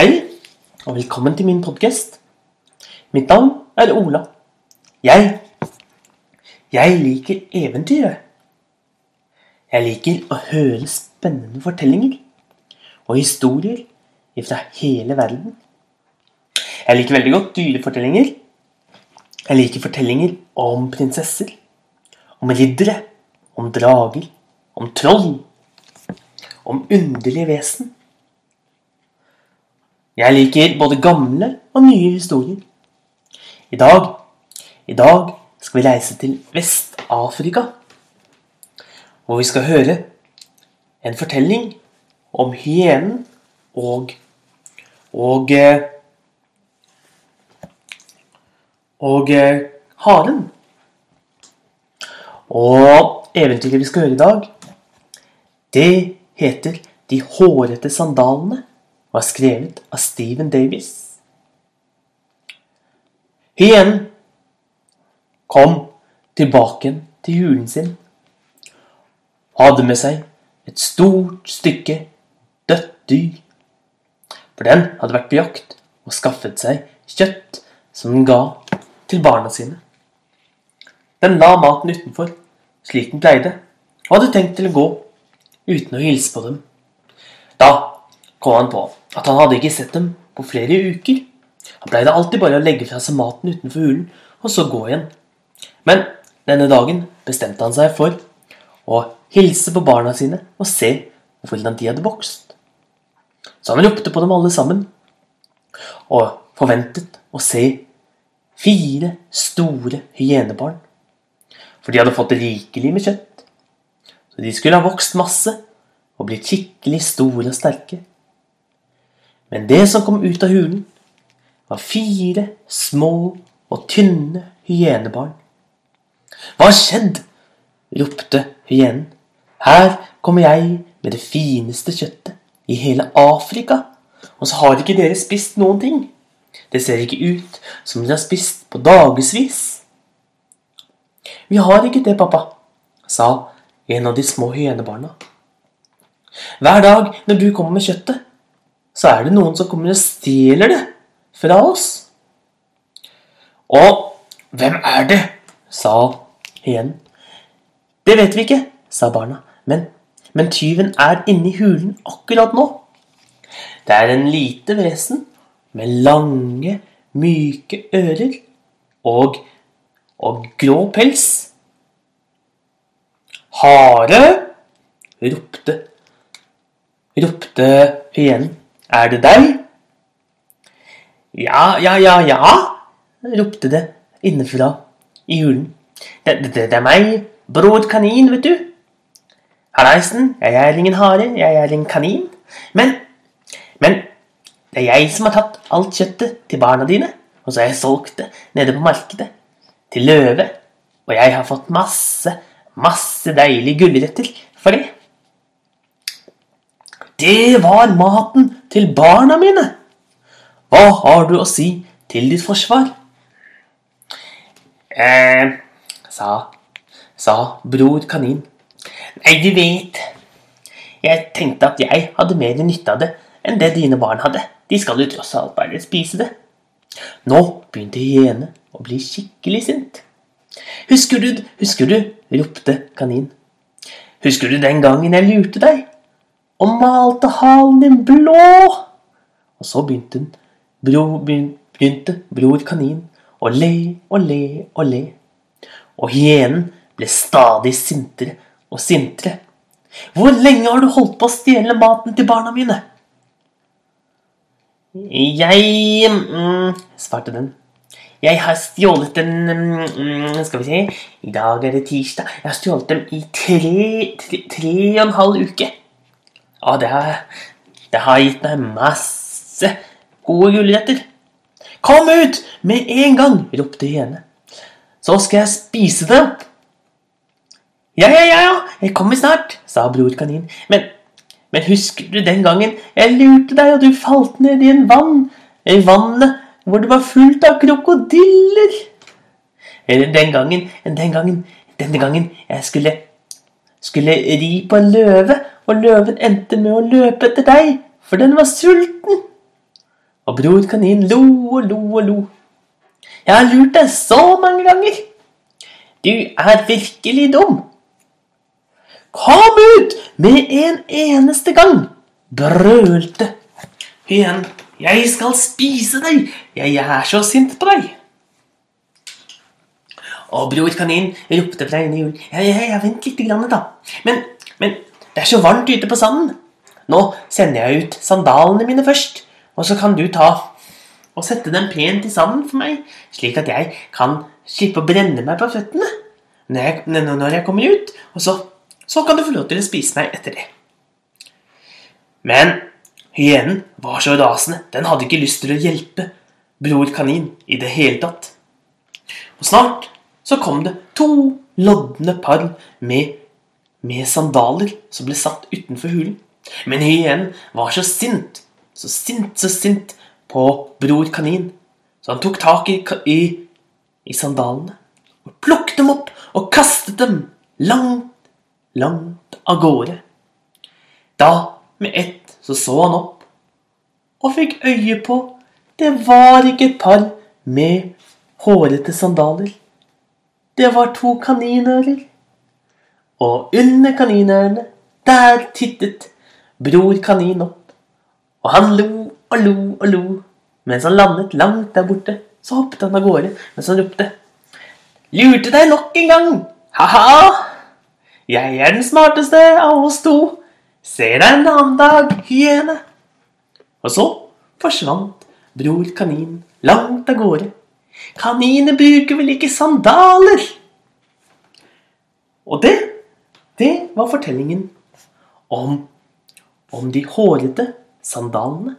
Hei, og velkommen til min podkast. Mitt navn er Ola. Jeg Jeg liker eventyr. Jeg liker å høre spennende fortellinger og historier fra hele verden. Jeg liker veldig godt dyrefortellinger. Jeg liker fortellinger om prinsesser, om riddere, om drager, om troll, om underlige vesen. Jeg liker både gamle og nye historier. I dag, i dag skal vi reise til Vest-Afrika, hvor vi skal høre en fortelling om hyenen og og eh, og eh, haren. Og eventyret vi skal høre i dag, det heter De hårete sandalene er skrevet av Stephen Davies. Hyenen kom tilbake til hulen sin og hadde med seg et stort stykke dødt dyr. For den hadde vært på jakt og skaffet seg kjøtt som den ga til barna sine. Den la maten utenfor, slik den pleide, og hadde tenkt til å gå uten å hilse på dem. Da kom han på at han hadde ikke sett dem på flere uker. Han pleide alltid bare å legge fra seg maten utenfor hulen, og så gå igjen. Men denne dagen bestemte han seg for å hilse på barna sine og se hvordan de hadde vokst. Så han ropte på dem alle sammen, og forventet å se fire store hyenebarn. For de hadde fått rikelig med kjøtt. Så de skulle ha vokst masse og blitt skikkelig store og sterke. Men det som kom ut av hulen, var fire små og tynne hyenebarn. Hva har skjedd? ropte hyenen. Her kommer jeg med det fineste kjøttet i hele Afrika, og så har ikke dere spist noen ting. Det ser ikke ut som dere har spist på dagevis. Vi har ikke det, pappa, sa en av de små hyenebarna. Hver dag når du kommer med kjøttet, så er det noen som kommer og stjeler det fra oss. Og hvem er det? sa igjen. Det vet vi ikke, sa barna. Men, men tyven er inne i hulen akkurat nå. Det er en lite vesen med lange, myke ører og, og grå pels. Hare! ropte ropte hyenen. Er det deg? Ja, ja, ja, ja, ropte det innenfra i hulen. Det, det, det er meg, bror kanin, vet du. Hallaisen, jeg er ingen hare, jeg er en kanin. Men, men det er jeg som har tatt alt kjøttet til barna dine, og så har jeg solgt det nede på markedet til løve. Og jeg har fått masse, masse deilige gulrøtter for det. Det var maten til barna mine. Hva har du å si til ditt forsvar? Eh, sa, sa bror kanin. Nei, du vet Jeg tenkte at jeg hadde mer nytte av det enn det dine barn hadde. De skal jo tross alt bare spise det. Nå begynte hyene å bli skikkelig sint. Husker du, husker du, ropte kanin. Husker du den gangen jeg lurte deg og malte halen din blå? Og så begynte, bro, begynte bror kanin å le og le og le. Og hyenen ble stadig sintere og sintere. Hvor lenge har du holdt på å stjele maten til barna mine? Jeg mm, svarte den. Jeg har stjålet den mm, Skal vi se I dag er det tirsdag. Jeg har stjålet dem i tre, tre, tre og en halv uke. Ja, det har, det har gitt meg masse gode gulrøtter. Kom ut med en gang! ropte hyene. Så skal jeg spise det opp. Ja, ja, ja, ja, jeg kommer snart, sa bror kanin. Men, men husker du den gangen jeg lurte deg, og du falt ned i en vann? I vannet hvor det var fullt av krokodiller? Eller den gangen, den gangen, denne gangen jeg skulle, skulle ri på en løve, og løven endte med å løpe etter deg, for den var sulten. Og Bror Kanin lo og lo og lo. Jeg har lurt deg så mange ganger. Du er virkelig dum. Kom ut med en eneste gang, brølte hyenen. Jeg skal spise deg, jeg er så sint på deg. Og Bror Kanin ropte fra inne i julen. Ja, ja, ja, vent litt, grann, da. Men, men det er så varmt ute på sanden. Nå sender jeg ut sandalene mine først, og så kan du ta og sette dem pent i sanden for meg, slik at jeg kan slippe å brenne meg på føttene når jeg, når jeg kommer ut. Og så, så kan du få lov til å spise meg etter det. Men hyenen var så rasende. Den hadde ikke lyst til å hjelpe Bror Kanin i det hele tatt. Og snart så kom det to lodne par med, med sandaler som ble satt utenfor hulen. Men hyenen var så sint, så sint, så sint på Bror Kanin, så han tok tak i, i, i sandalene og plukket dem opp og kastet dem langt, langt av gårde. Da, med ett, så så han opp og fikk øye på det var ikke et par med hårete sandaler. Det var to kaninører. Og under kaninørene, der tittet Bror Kanin opp. Og han lo og lo og lo. Mens han landet langt der borte, så hoppet han av gårde mens han ropte. Lurte deg nok en gang! Ha-ha! Jeg er den smarteste av oss to. Ser deg en annen dag, hyene. Og så forsvant Bror Kanin langt av gårde. Kaniner bruker vel ikke sandaler? Og det, det var fortellingen om, om de hårete sandalene.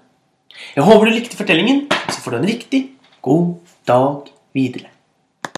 Jeg håper du likte fortellingen, så får du en riktig god dag videre.